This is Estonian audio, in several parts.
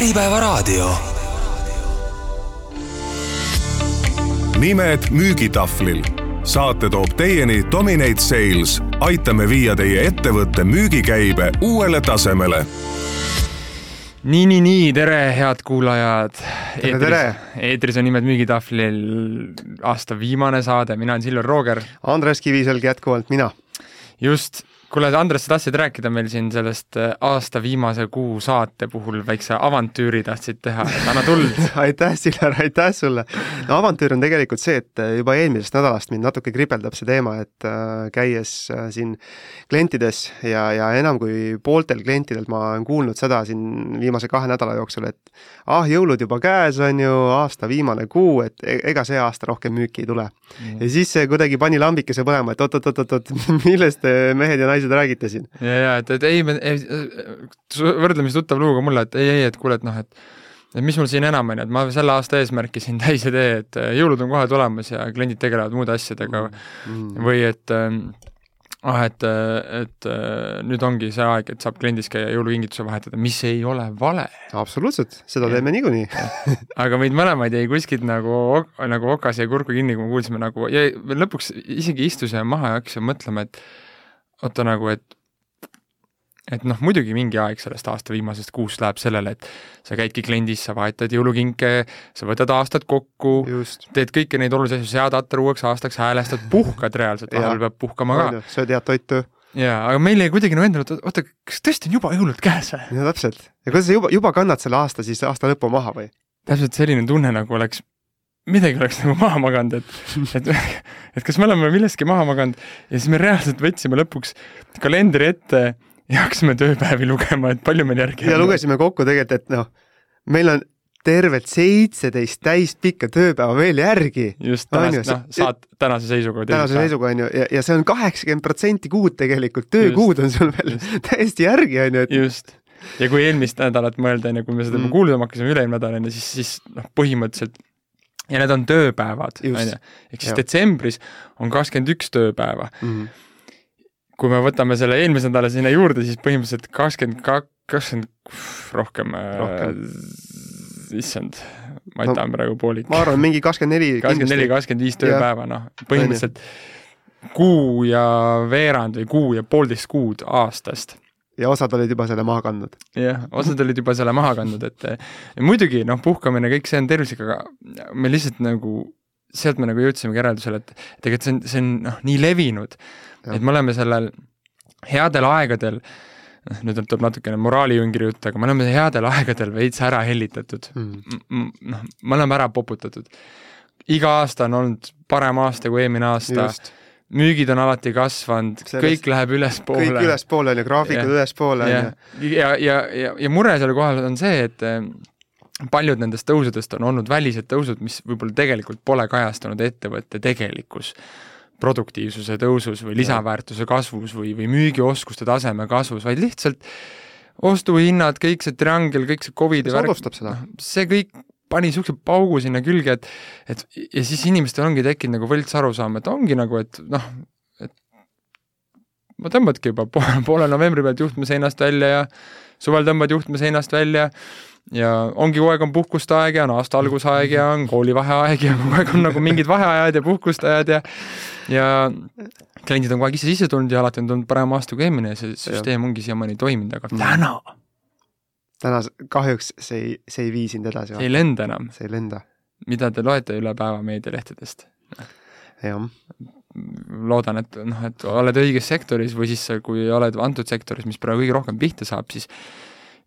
Äripäevaraadio. nimed müügitahvlil. saate toob teieni Dominate Sales. aitame viia teie ettevõtte müügikäibe uuele tasemele nii, nii, nii, tere, head kuulajad. tere, tere. eetris on Nimed müügitahvlil aasta viimane saade, mina olen Silver Rooger. Andres Kiviselg jätkuvalt mina. just, kuule, Andres, sa tahtsid rääkida meil siin sellest äh, aasta viimase kuu saate puhul väikse avantüüri tahtsid teha, et anna tuld. Aitäh, Silver, aitäh sulle! no avantüür on tegelikult see, et äh, juba eelmisest nädalast mind natuke kripeldab see teema, et äh, käies siin klientides ja, ja enam kui pooltel klientidelt ma olen kuulnud seda siin viimase kahe nädala jooksul, et ah, jõulud juba käes, on ju, aasta viimane kuu, et e-, ega see aasta rohkem müüki ei tule. Mm.. ja siis see kuidagi pani lambikese põlema, et oot-oot-oot-oot, millest te mehed ja naised naised räägite siin. ja, ja et, et ei, me, võrdlemisi tuttav lugu ka mulle, et ei, ei, et kuule, et noh, et et mis mul siin enam on, et ma selle aasta eesmärki siin täis ei tee, et jõulud on kohe tulemas ja kliendid tegelevad muude asjadega mm. või et ah, et, et nüüd ongi see aeg, et saab kliendis käia jõulukingituse vahetada, mis ei ole vale. absoluutselt, seda ja. teeme niikuinii aga meid mõlemaid jäi kuskilt nagu, nagu okas jäi kurku kinni, kui me kuulsime nagu ja lõpuks isegi istusime maha ja hakkasime mõtlema, et oota nagu, et et noh, muidugi mingi aeg sellest aasta viimasest kuust läheb sellele, et sa käidki kliendis, sa vahetad jõulukinke, sa võtad aastad kokku, teed kõiki neid olulisi asju, sead atta uueks aastaks, häälestad, puhkad reaalselt, vahepeal peab puhkama ka. sööd head toitu. jaa, aga meil jäi kuidagi nagu endale, et oota, kas tõesti on juba jõulud käes või? no täpselt. ja kuidas sa juba, juba kannad selle aasta siis aasta lõpu maha või? täpselt selline tunne, nagu oleks midagi oleks nagu maha maganud, et, et, et kas me oleme millestki maha maganud ja siis me reaalselt võtsime lõpuks kalendri ette ja hakkasime tööpäevi lugema, et palju meil järgi on. ja lugesime kokku tegelikult, et noh, meil on tervelt seitseteist täispikka tööpäeva veel järgi. just, tänase, noh, saad tänase seisuga. tänase seisuga on ju, ja, ja see on kaheksakümmend protsenti kuud tegelikult, töökuud on sul veel just. täiesti järgi, on ju, et just ja kui eelmist nädalat mõelda, on ju, kui me seda mm. kuulama hakkasime, üle-eelmine nädal, on ju, siis, siis noh, põhimõtteliselt ja need on tööpäevad, on ju. ehk siis detsembris on kakskümmend üks tööpäeva mm. -hmm. kui me võtame selle eelmise nädala sinna juurde, siis põhimõtteliselt kakskümmend kaks, kakskümmend rohkem, rohkem., issand, ma no, taha praegu poolik. ma arvan, mingi kakskümmend neli. kakskümmend neli, kakskümmend viis tööpäeva, noh, põhimõtteliselt kuu ja veerand või kuu ja poolteist kuud aastast ja osad olid juba selle maha kandnud. jah, osad olid juba selle maha kandnud, et muidugi noh, puhkamine, kõik see on tervislik, aga me lihtsalt nagu, sealt me nagu jõudsimegi järeldusele, et tegelikult see on, see on noh, nii levinud, et me oleme sellel headel aegadel noh, nüüd tuleb natukene moraalijüngri jutt, aga me oleme headel aegadel veits ära hellitatud. Mm.. noh, me oleme ära poputatud. iga aasta on olnud parem aasta kui eelmine aasta. Just müügid on alati kasvanud, kõik läheb ülespoole. kõik ülespoole on ju, graafikud ülespoole on ju. ja, ja, ja, ja mure selle kohal on see, et eh, paljud nendest tõusudest on olnud välised tõusud, mis võib-olla tegelikult pole kajastunud ettevõtte tegelikus produktiivsuse tõusus või lisaväärtuse kasvus või, või müügioskuste taseme kasvus, vaid lihtsalt ostuhinnad, kõik see triangel, kõik see Covidi värk, noh, see kõik pani niisuguse paugu sinna külge, et et ja siis inimestel ongi tekkinud nagu võlts arusaam, et ongi nagu, et noh, et ma tõmbadki juba poole, poole novembri pealt juhtme seinast välja ja suvel tõmbad juhtme seinast välja ja ongi kogu aeg on puhkuste aeg ja on aasta algusaeg ja on koolivaheaeg ja kogu aeg on nagu mingid vaheajad ja puhkuste ajad ja ja kliendid on kogu aeg ise sisse tulnud ja alati on tulnud parem aasta kui eelmine ja see süsteem ongi siiamaani toiminud, aga täna täna kahjuks see ei, see ei vii sind edasi. see ei lenda enam. see ei lenda. mida te loete üle päeva meedialehtedest? jah. loodan, et noh, et oled õiges sektoris või siis kui oled antud sektoris, mis praegu kõige rohkem pihta saab, siis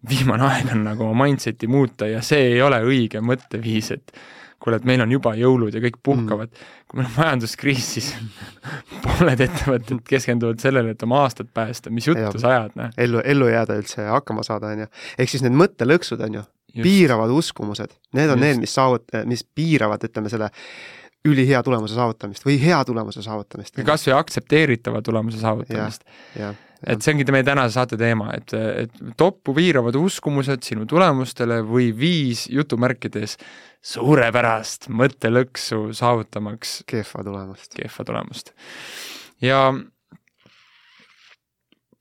viimane aeg on nagu oma mindset'i muuta ja see ei ole õige mõtteviis, et kuule, et meil on juba jõulud ja kõik puhkavad mm.. kui meil on majanduskriis, siis pooled ettevõtted keskenduvad sellele, et oma aastat päästa, mis juttu sa ajad, noh. ellu, ellu jääda üldse ja hakkama saada, on ju. ehk siis need mõttelõksud, on ju, piiravad uskumused, need on Just. need, mis saavut-, mis piiravad, ütleme, selle ülihea tulemuse saavutamist või hea tulemuse saavutamist. kas või aktsepteeritava tulemuse saavutamist. Et see ongi meie tänase saate teema, et, et toppu piiravad uskumused sinu tulemustele või viis jutumärkides suurepärast mõttelõksu saavutamaks kehva tulemust. kehva tulemust. ja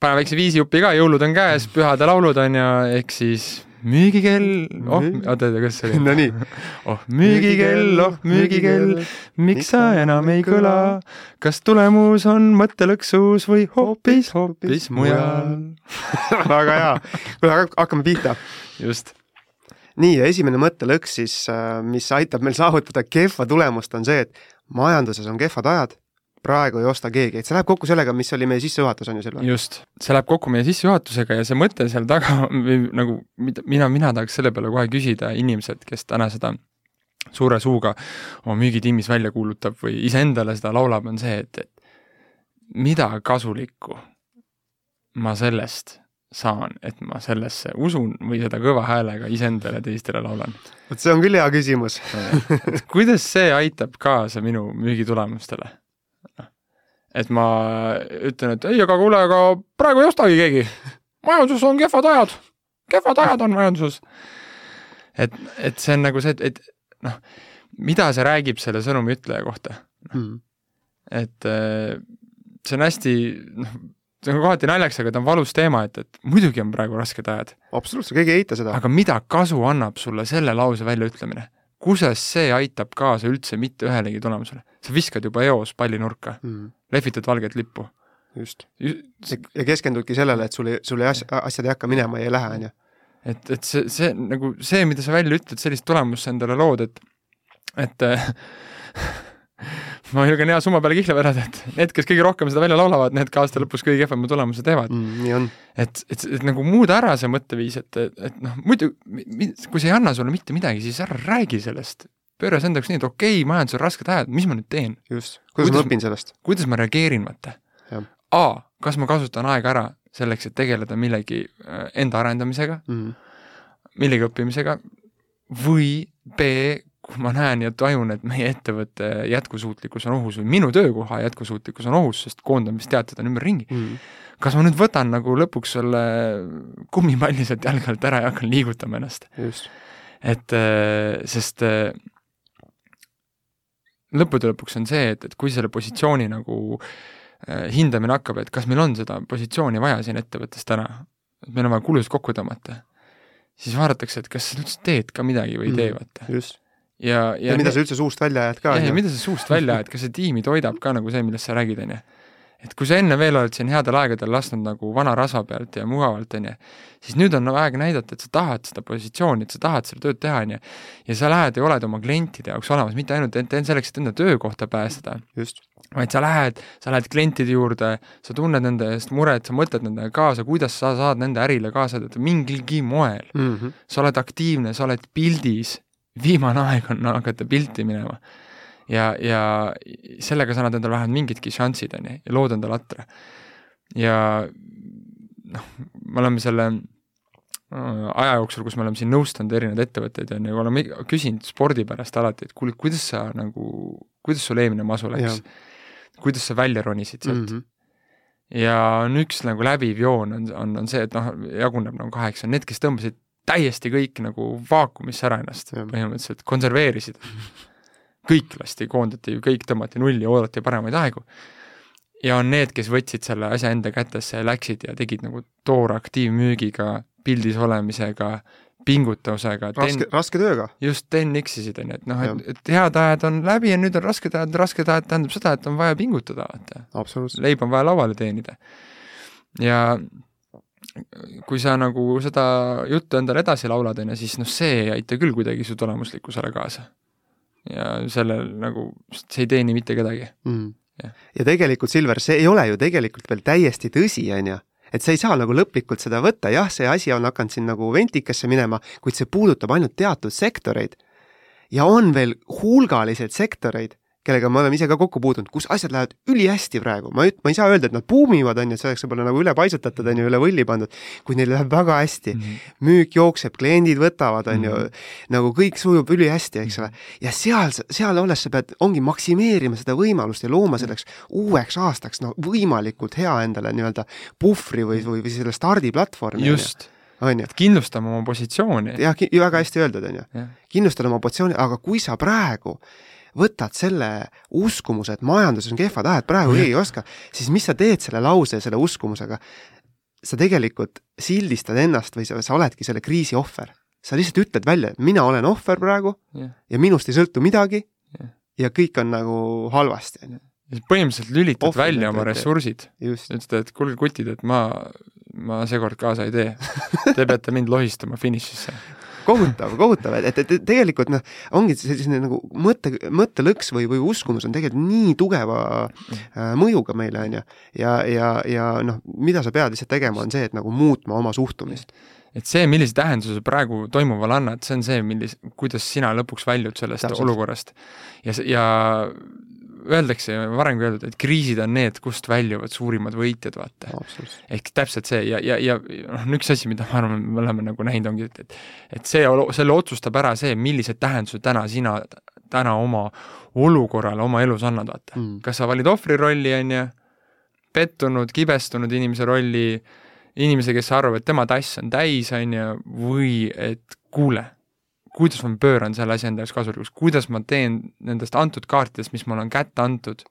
pane väikse viisijupi ka, jõulud on käes, pühade laulud on ju, ehk siis müügikell, oh oota, oota, kas see oli? Nonii, oh müügikell, oh müügikell, miks sa enam ei kõla, kas tulemus on mõttelõksus või hoopis, hoopis mujal? väga hea. kuule, hakkame pihta. just. nii, ja esimene mõttelõks siis, mis aitab meil saavutada kehva tulemust, on see, et majanduses on kehvad ajad, praegu ei osta keegi, et see läheb kokku sellega, mis oli meie sissejuhatus, on ju, Silver? just, see läheb kokku meie sissejuhatusega ja see mõte seal taga või nagu mida, mina, mina tahaks selle peale kohe küsida inimeselt, kes täna seda suure suuga oma müügitiimis välja kuulutab või iseendale seda laulab, on see, et, et mida kasulikku ma sellest saan, et ma sellesse usun või seda kõva häälega iseendale teistele laulan. vot see on küll hea küsimus kuidas see aitab kaasa minu müügitulemustele? Et ma ütlen, et ei, aga kuule, aga praegu ei ostagi keegi. majanduses on kehvad ajad, kehvad ajad on majanduses. et, et see on nagu see, et, et noh, mida see räägib selle sõnumi ütleja kohta mm.? et see on hästi, noh, see on kohati naljakas, aga ta on valus teema, et, et muidugi on praegu rasked ajad. absoluutselt, keegi ei eita seda. aga mida kasu annab sulle selle lause väljaütlemine? Kuidas see aitab kaasa üldse mitte ühelegi tulemusele? sa viskad juba eos palli nurka mm., lehvitad valget lippu. just. ja keskendudki sellele, et sul ei, sul ei asja, asjad ei hakka minema ja ei lähe, on ju. et, et see, see nagu see, mida sa välja ütled, sellist tulemust sa endale lood, et, et ma julgen hea summa peale kihla vedada, et need, kes kõige rohkem seda välja laulavad, need ka aasta lõpus kõige kehvema tulemuse teevad mm,. nii on. et, et, et nagu muuda ära see mõtteviis, et, et, noh, muidu kui see ei anna sulle mitte midagi, siis ära räägi sellest. pööra see enda jaoks nii, et okei okay,, majandusel on rasked ajad, mis ma nüüd teen? just, kuidas, kuidas ma õpin sellest? kuidas ma reageerin, vaata. A, kas ma kasutan aega ära selleks, et tegeleda millegi enda arendamisega mm., millegi õppimisega, või B, kui ma näen ja tajun, et meie ettevõtte jätkusuutlikkus on ohus või minu töökoha jätkusuutlikkus on ohus, sest koondamisteated on ümberringi mm., kas ma nüüd võtan nagu lõpuks selle kummipalli sealt jalge alt ära ja hakkan liigutama ennast? et sest lõppude lõpuks on see, et, et kui selle positsiooni nagu hindamine hakkab, et kas meil on seda positsiooni vaja siin ettevõttes täna, et meil on vaja kulusid kokku tõmmata, siis vaadatakse, et kas sa üldse teed ka midagi või ei tee, vaata. just. Ja, ja, ja mida sa üldse suust välja ajad ka. ja mida sa suust välja ajad, kas see tiimi toidab ka nagu see, millest sa räägid, on ju et kui sa enne veel oled siin headel aegadel lasknud nagu vana rasva pealt ja mugavalt, on ju, siis nüüd on aeg näidata, et sa tahad seda positsiooni, et sa tahad seda tööd teha, on ju. ja sa lähed ja oled oma klientide jaoks olemas, mitte ainult selleks, et enda töökohta pääseda, vaid sa lähed, sa lähed klientide juurde, sa tunned nende eest muret, sa mõtled nendega kaasa, kuidas sa saad nende ärile kaasa aidata mingilgi moel mm. -hmm. sa oled aktiivne, sa oled pildis, viimane aeg on hakata pilti minema ja, ja sellega sa annad endale vähemalt mingidki šansid, on ju, ja lood endale atra. ja noh, me oleme selle aja jooksul, kus me oleme siin nõustanud erinevaid ettevõtteid, on ju, oleme küsinud spordi pärast alati, et kuule, kuidas sa nagu, kuidas sul eelmine masu läks? kuidas sa välja ronisid sealt mm? -hmm. ja on üks nagu läbiv joon on, on, on see, et noh, jaguneb nagu kaheks, on need, kes tõmbasid täiesti kõik nagu vaakumisse ära ennast ja. põhimõtteliselt, konserveerisid kõik lasti, koondati, kõik tõmmati nulli, oodati paremaid aegu. ja on need, kes võtsid selle asja enda kätesse ja läksid ja tegid nagu tooraktiivmüügiga, pildis olemisega, pingutusega. raske, raske tööga. just, TEN-X-isid on ju, et noh, et, et head ajad on läbi ja nüüd on rasked ajad, rasked ajad tähendab seda, et on vaja pingutada, vaata. leib on vaja lauale teenida. ja kui sa nagu seda juttu endale edasi laulad, on ju, siis noh, see ei aita küll kuidagi su tulemuslikkusele kaasa. Ja sellel nagu, see ei teeni mitte kedagi. Mm.. ja tegelikult, Silver, see ei ole ju tegelikult veel täiesti tõsi, on ju. Et sa ei saa nagu lõplikult seda võtta, jah, see asi on hakanud siin nagu ventikasse minema, kuid see puudutab ainult teatud sektoreid. ja on veel hulgaliselt sektoreid, kellega me oleme ise ka kokku puutunud, kus asjad lähevad ülihästi praegu, ma ei, ma ei saa öelda, et nad buumivad, on ju, et see oleks võib-olla nagu üle paisutatud, on ju, üle võlli pandud, kuid neil läheb väga hästi mm. -hmm. müük jookseb, kliendid võtavad, on ju, mhm. nagu kõik sujub ülihästi, eks ole. ja seal, seal olles sa pead, ongi maksimeerima seda võimalust ja looma selleks uueks aastaks, no võimalikult hea endale nii-öelda puhvri või, või, või selle stardiplatvormi. just on ju. kindlustame oma positsiooni. jah, väga hästi öeldud, on ju. kindlustada oma positsiooni, aga kui sa praegu võtad selle uskumuse, et majanduses on kehvad ajad, praegu keegi ei oska, siis mis sa teed selle lause ja selle uskumusega? sa tegelikult sildistad ennast või sa, sa oledki selle kriisi ohver. sa lihtsalt ütled välja, et mina olen ohver praegu Jah. ja minust ei sõltu midagi Jah. ja kõik on nagu halvasti, on ju. põhimõtteliselt lülitad Ohvri välja oma ressursid, just, ütled, et kuulge kutid, et ma, ma seekord kaasa ei tee. Te peate mind lohistama finišisse. kohutav, kohutav, et, et, et tegelikult noh, ongi selline nagu mõtte, mõttelõks või, või uskumus on tegelikult nii tugeva äh, mõjuga meile, on ju. ja, ja, ja noh, mida sa pead lihtsalt tegema, on see, et nagu muutma oma suhtumist. et see, millise tähenduse praegu toimuvale annad, see on see, millis-, kuidas sina lõpuks väljud sellest. Täpselt. olukorrast. ja, ja öeldakse, varemgi öeldud, et kriisid on need, kust väljuvad suurimad võitjad, vaata. ehk täpselt see ja, ja, ja noh, üks asi, mida ma arvan, me oleme nagu näinud, ongi, et, et et see, selle otsustab ära see, millise tähenduse täna sina, täna oma olukorrale oma elus annad, vaata Mm. kas sa valid ohvri rolli, on ju, pettunud, kibestunud inimese rolli, inimese, kes arvab, et tema tass on täis, on ju, või et kuule, kuidas ma pööran selle asja enda jaoks kasulikuks, kuidas ma teen nendest antud kaartidest, mis mulle on kätte antud,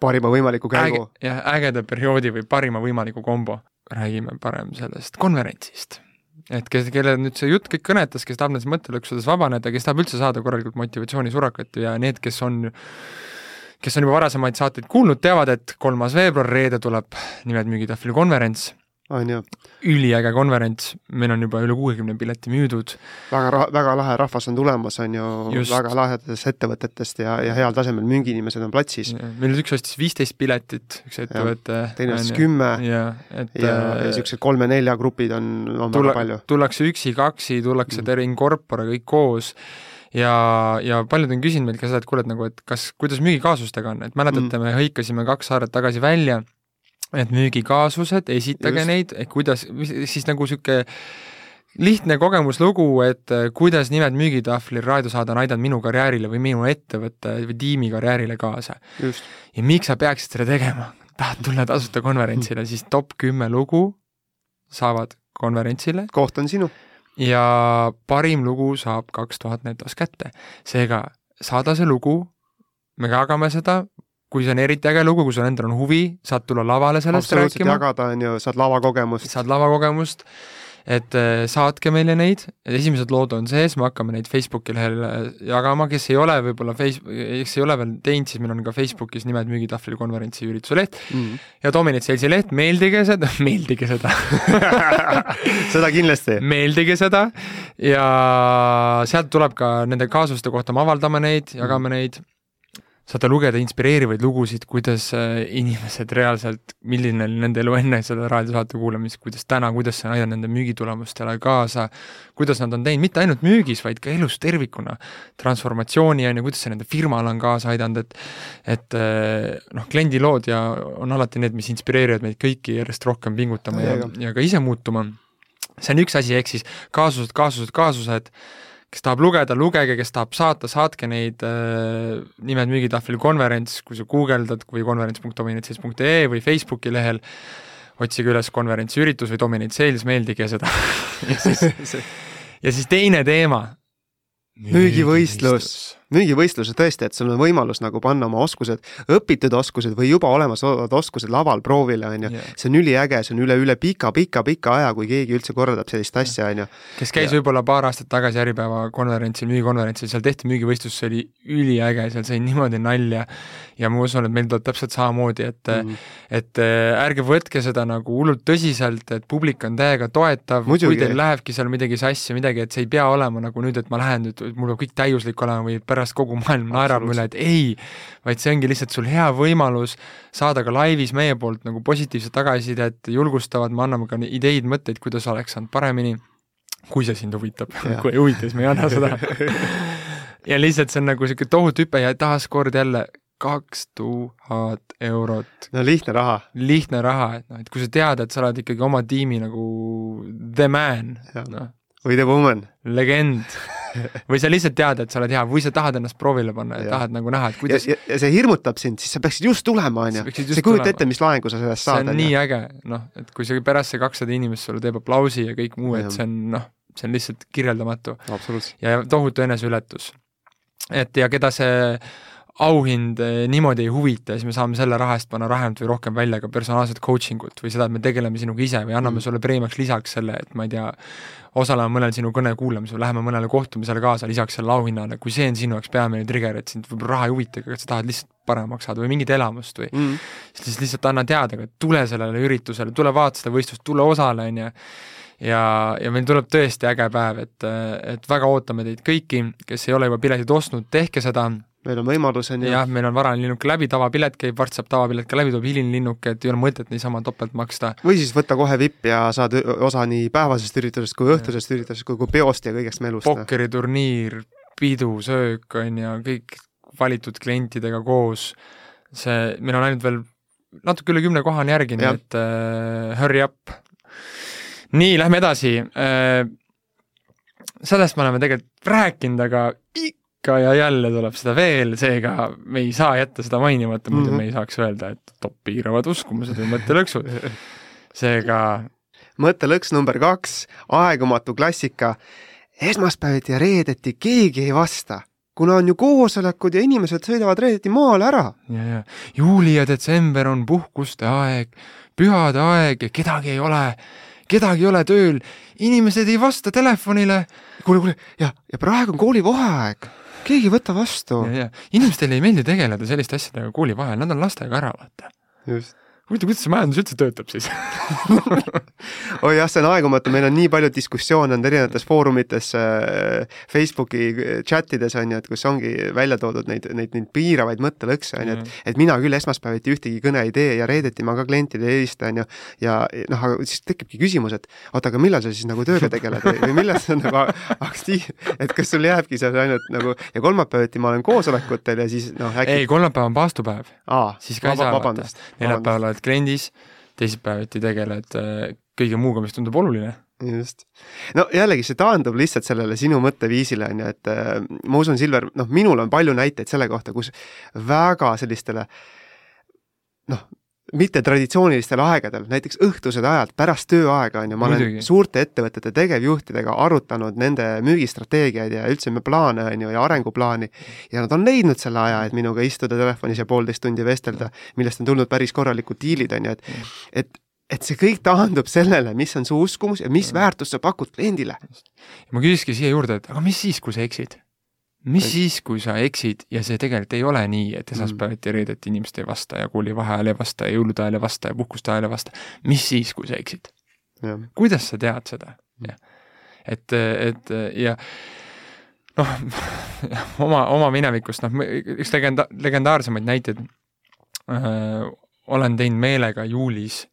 parima võimaliku käigu äge, jah, ägeda perioodi või parima võimaliku kombo. räägime parem sellest konverentsist. et kes, kelle nüüd see jutt kõik kõnetas, kes tahab nendest mõttelõksudest vabaneda, kes tahab üldse saada korralikult motivatsioonisurakat ja need, kes on kes on juba varasemaid saateid kuulnud, teavad, et kolmas veebruar, reede tuleb Nimed müügitahvli konverents, on. Ju, üliäge konverents, meil on juba üle kuuekümne pileti müüdud, väga ra-, väga lahe rahvas on tulemas, on ju, väga lahedatest ettevõtetest ja, ja heal tasemel müügiinimesed on platsis, meil üks ostis viisteist piletit, üks ettevõte. teine ostis kümme. Jaa, et ja, ja äh, niisugused kolme-nelja grupid on, on tulla, väga palju. tullakse üksi-kaksi, tullakse Mm. terve in corpore kõik koos. Ja, ja paljud on küsinud meilt ka seda, et kuule, et nagu, et kas, kuidas müügikaasustega on, et mäletate mm., me hõikasime kaks saadet tagasi välja, et müügikaasused, esitage Just. Neid, kuidas, siis nagu niisugune lihtne kogemuslugu, et äh, kuidas nimed müügitahvlil raadiosaade on aidanud minu karjäärile või minu ettevõtte või tiimi karjäärile kaasa ja miks sa peaksid seda tegema? tahad tulla tasuta konverentsile, siis top kümme lugu saavad konverentsile koht on sinu. ja parim lugu saab kaks tuhat netos kätte. seega saada see lugu, me jagame seda, kui see on eriti äge lugu, kui sul endal on huvi, saad tulla lavale sellest rääkima, jagada, on ju, saad lavakogemust. saad lavakogemust, et äh, saatke meile neid, esimesed lood on sees, me hakkame neid Facebooki lehel äh, jagama, kes ei ole võib-olla face-, kes ei ole veel teinud, siis meil on ka Facebookis nimed müügitahvli konverentsi ürituse leht. Mm. ja Dominate Salesi leht, meeldige seda, meeldige seda. Seda kindlasti. meeldige seda. Ja sealt tuleb ka nende kaasuste kohta, me avaldame neid, jagame neid, saate lugeda inspireerivaid lugusid, kuidas äh, inimesed reaalselt, milline oli nende elu enne selle raadiosaate kuulamist, kuidas täna, kuidas see on aidanud nende müügitulemustele kaasa, kuidas nad on teinud mitte ainult müügis, vaid ka elus tervikuna, transformatsiooni on ju, kuidas see nende firmale on kaasa aidanud, et et äh, noh, kliendi lood ja on alati need, mis inspireerivad meid kõiki järjest rohkem pingutama ja, Täiega. ja ka ise muutuma. see on üks asi, ehk siis kaasused, kaasused, kaasused, kes tahab lugeda, lugege, kes tahab saata, saatke neid äh, nimed müügitahvlil konverents, kui sa guugeldad või konverents.dominatesales.ee või Facebooki lehel, otsige üles konverentsi üritus või Dominate Sales, meeldige seda ja siis, ja siis teine teema. Müügivõistlus. Müügivõistluse tõesti, et sul on võimalus nagu panna oma oskused, õpitud oskused või juba olemasolevad oskused laval proovile, on ju. See on üliäge, see on üle, üle pika-pika-pika aja, kui keegi üldse korraldab sellist asja, on ju. kes käis võib-olla paar aastat tagasi Äripäeva konverentsil, müügikonverentsil, seal tehti müügivõistlus, see oli üliäge, seal sai niimoodi nalja ja ma usun, et meil tuleb täpselt samamoodi, et Mm. et äh, ärge võtke seda nagu hullult tõsiselt, et publik on täiega toetav, kui teil lähebki seal midagi sassi, midagi, et see ei pea olema nagu nüüd, et ma lähen nüüd, mul peab kõik täiuslik olema või pärast kogu maailm naerab mulle, et ei, vaid see ongi lihtsalt sul hea võimalus saada ka laivis meie poolt nagu positiivset tagasisidet, julgustavad, me anname ka ideid, mõtteid, kuidas oleks saanud paremini, kui see sind huvitab. Kui ei huvita, siis me ei anna seda. Ja lihtsalt see on nagu niisugune tohutu hüpe ja taaskord jälle kaks tuhat eurot. No lihtne raha. lihtne raha, et noh, et kui sa tead, et sa oled ikkagi oma tiimi nagu the man, noh, või the woman. legend või sa lihtsalt tead, et sa oled hea või sa tahad ennast proovile panna ja Jah. tahad nagu näha, et ja, kuidas ja, ja see hirmutab sind, siis sa peaksid just tulema, on Sa ei kujuta ette, mis laengu sa sellest see saad, on on nii ju. äge, noh, et kui see pärast see kakssada inimest sulle teeb aplausi ja kõik muu, et see on noh, see on lihtsalt kirjeldamatu ja tohutu eneseületus. et ja keda see auhind eh, niimoodi ei huvita, siis me saame selle raha eest panna vähemalt või rohkem välja ka personaalset coaching ut või seda, et me tegeleme sinuga ise või anname mm. sulle preemiaks lisaks selle, et ma ei tea, osaleme mõnel sinu kõne kuulamisel, läheme mõnele kohtumisele kaasa lisaks sellele auhinnale, kui see on sinu jaoks peamine trigger, et sind võib-olla raha ei huvita, aga sa tahad lihtsalt paremaks saada või mingit elamust või mm. siis lihtsalt anna teada, et tule sellele üritusele, tule vaata seda võistlust, tule osale, on ju ja, ja meil tuleb tõesti äge päev, et, et väga ootame teid kõiki, kes ei ole juba piletit ostnud, tehke seda, meil on võimalus, on ju. jah, meil on varane linnuk läbi, tavapilet käib, varsti saab tavapilet ka läbi, tuleb hiline linnuk, et ei ole mõtet niisama topelt maksta. või siis võtta kohe vipp ja saad osa nii päevasest üritusest kui õhtusest üritusest kui, kui peost ja kõigest melust. pokkeriturniir, pidu, söök, on ju, kõik valitud klientidega koos, see, meil on ainult veel natuke üle kümne koha on järgi, nii et uh, hurry up. nii, lähme edasi uh,. sellest me oleme tegelikult rääkinud, aga ikka ja jälle tuleb seda veel, seega me ei saa jätta seda mainimata, muidu mm -hmm. me ei saaks öelda, et top piiravad uskumused või mõttelõksud. seega mõttelõks number kaks, aegumatu klassika. esmaspäeviti ja reedeti keegi ei vasta kuna on ju koosolekud ja inimesed sõidavad reedeti maale ära. ja, ja juuli ja detsember on puhkuste aeg, pühade aeg ja kedagi ei ole, kedagi ei ole tööl, inimesed ei vasta telefonile. kuule, kuule ja, ja praegu on koolivaheaeg keegi ei võta vastu. inimestele ei meeldi tegeleda selliste asjadega kooli vahel, nad on lastega ära, vaata. just huvitav, kuidas see majandus üldse töötab siis oi jah, see on aegumatu, meil on nii palju diskussioone olnud erinevates foorumites äh,, Facebooki chat ides on ju, et kus ongi välja toodud neid, neid, neid piiravaid mõttelõkse on ju, et mm. et mina küll esmaspäeviti ühtegi kõne ei tee ja reedeti ma ka klientidele ei helista on ju, ja noh, aga siis tekibki küsimus, et oota, aga millal sa siis nagu tööga tegeled või, või millal sa nagu aktiiv, et kas sul jääbki see ainult nagu ja kolmapäeviti ma olen koosolekutel ja siis noh äkki ei, kolmapäev on paastupäev. siis ka ei saa vaata. neljapäeval oled kliendis, teisipäeviti tegeled äh, kõige muuga, mis tundub oluline just. no jällegi, see taandub lihtsalt sellele sinu mõtteviisile, on ju, et äh, ma usun, Silver, noh, minul on palju näiteid selle kohta, kus väga sellistele noh, mittetraditsioonilistel aegadel, näiteks õhtused ajad pärast tööaega, on ju, ma olen Muidugi. suurte ettevõtete tegevjuhtidega arutanud nende müügistrateegiaid ja üldse plaane, on ju, ja arenguplaani, ja nad on leidnud selle aja, et minuga istuda telefonis ja poolteist tundi vestelda, millest on tulnud päris korralikud diilid, on ju, et et et see kõik taandub sellele, mis on su uskumus ja mis väärtust sa pakud kliendile. ma küsiski siia juurde, et aga mis siis, kui sa eksid? Mis et... siis, kui sa eksid ja see tegelikult ei ole nii, et esmaspäeviti ja reedeti inimesed ei vasta ja koolivaheajal ei vasta ja jõulude ajal ei vasta ja puhkuste ajal ei vasta, mis siis, kui sa eksid? kuidas sa tead seda? Mm. et, et ja noh, oma, oma minevikust, noh, üks legenda-, legendaarsemaid näiteid öö, olen teinud meelega juulis,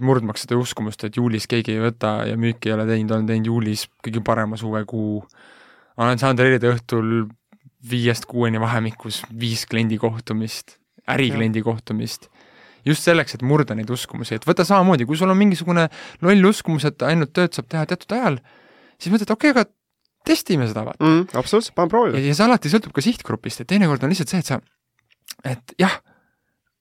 murdmaks seda uskumust, et juulis keegi ei võta ja müüki ei ole teinud, olen teinud juulis kõige parema suvekuu olen saanud reede õhtul viiest kuueni vahemikus viis kliendi kohtumist, ärikliendi kohtumist, just selleks, et murda neid uskumusi, et võta samamoodi, kui sul on mingisugune loll uskumus, et ainult tööd saab teha teatud ajal, siis mõtled, okei okay,, aga testime seda, vaata mm,. absoluutselt, pane proovima. ja, ja see alati sõltub ka sihtgrupist, et teinekord on lihtsalt see, et sa, et jah,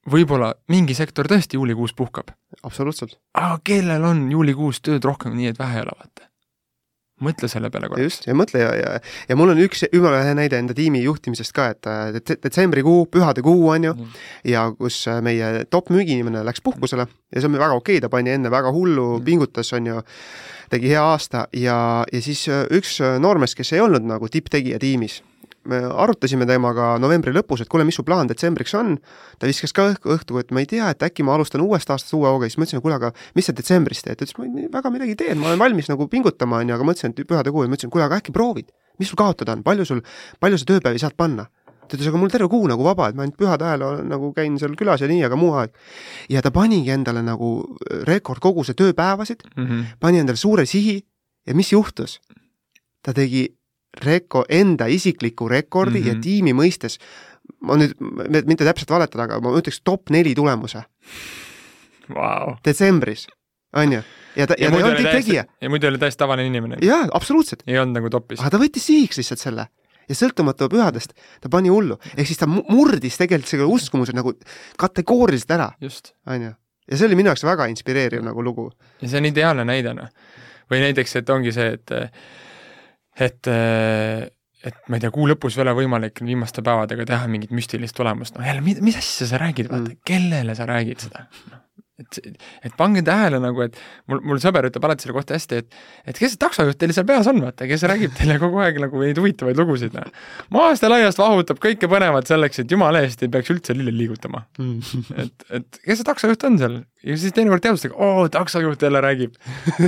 võib-olla mingi sektor tõesti juulikuus puhkab. absoluutselt. aga kellel on juulikuus tööd rohkem, nii et vähe ei ole, vaata mõtle selle peale korraks. just, ja mõtle ja, ja, ja mul on üks jumala hea näide enda tiimi juhtimisest ka, et äh, detsembrikuu, pühade kuu on ju mm., ja kus äh, meie top müügiinimene läks puhkusele ja see on väga okei okay,, ta pani enne väga hullu mm., pingutas, on ju, tegi hea aasta ja, ja siis äh, üks noormees, kes ei olnud nagu tipptegija tiimis me arutasime temaga novembri lõpus, et kuule, mis su plaan detsembriks on, ta viskas ka õhku, õhtu, et ma ei tea, et äkki ma alustan uuest aastast uue hooga, siis ma ütlesin, kuule, aga mis sa detsembris teed, ta ütles, ma ei, väga midagi ei tee, ma olen valmis nagu pingutama, on ju, aga mõtlesin, et pühade kuu ja ma ütlesin, kuule, aga äkki proovid, mis sul kaotada on, palju sul, palju sa tööpäevi saad panna? ta ütles, aga mul terve kuu nagu vaba, et ma ainult pühade ajal nagu käin seal külas ja nii, aga muu aeg. ja ta panigi endale nagu rekordkoguse tööpäevasid mm, -hmm. pani endale suure sihi ja mis juhtus? ta tegi reko-, enda isikliku rekordi mm -hmm. ja mhm. tiimi mõistes, ma nüüd, mitte täpselt valetada, aga ma ütleks top neli tulemuse wow.. detsembris, on ju. ja ta, ja, ja ta ei olnud tipptegija. ja muidu oli täiesti tavaline inimene. jaa, absoluutselt. ei olnud nagu topis. aga ta võttis sihiks lihtsalt selle ja sõltumata pühadest ta pani hullu, ehk siis ta murdis tegelikult selle uskumuse nagu kategooriliselt ära, on ju. ja see oli minu jaoks väga inspireeriv nagu lugu. ja see on ideaalne näide, noh. või näiteks, et ongi see, et et, et ma ei tea, kuu lõpus ei ole võimalik viimaste päevadega teha mingit müstilist tulemust, no jälle, mis asja sa räägid, vaata kellele sa räägid seda no.? Et, et pange tähele nagu, et mul, mul sõber ütleb alati selle kohta hästi, et et kes see taksojuht teil seal peas on, vaata, kes räägib teile kogu aeg nagu neid huvitavaid lugusid, noh. maast ja laiast vahutab kõike põnevat selleks, et jumala eest ei peaks üldse lille liigutama mm. et, et kes see taksojuht on seal? ja siis teinekord teadvustage, oo, taksojuht jälle räägib.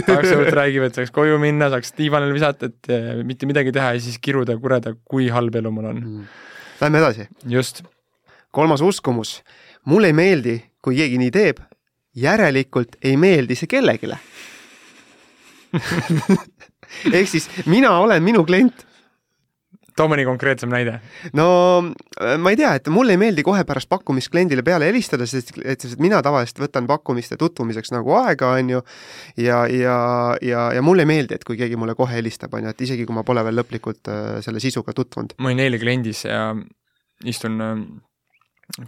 taksojuht räägib, et saaks koju minna, saaks diivanile visata, et eh, mitte midagi teha ja siis kiruda, kureda, kui halb elu mul on mm.. Lähme edasi. just. kolmas uskumus. mulle ei meeldi, kui keegi nii teeb järelikult ei meeldi see kellelegi ehk siis mina olen minu klient. too mõni konkreetsem näide. no ma ei tea, et mulle ei meeldi kohe pärast pakkumist kliendile peale helistada, sest et, sest mina tavaliselt võtan pakkumiste tutvumiseks nagu aega, on ju, ja, ja, ja, ja mulle ei meeldi, et kui keegi mulle kohe helistab, on ju, et isegi kui ma pole veel lõplikult äh, selle sisuga tutvunud. ma olin eile kliendis ja istun äh,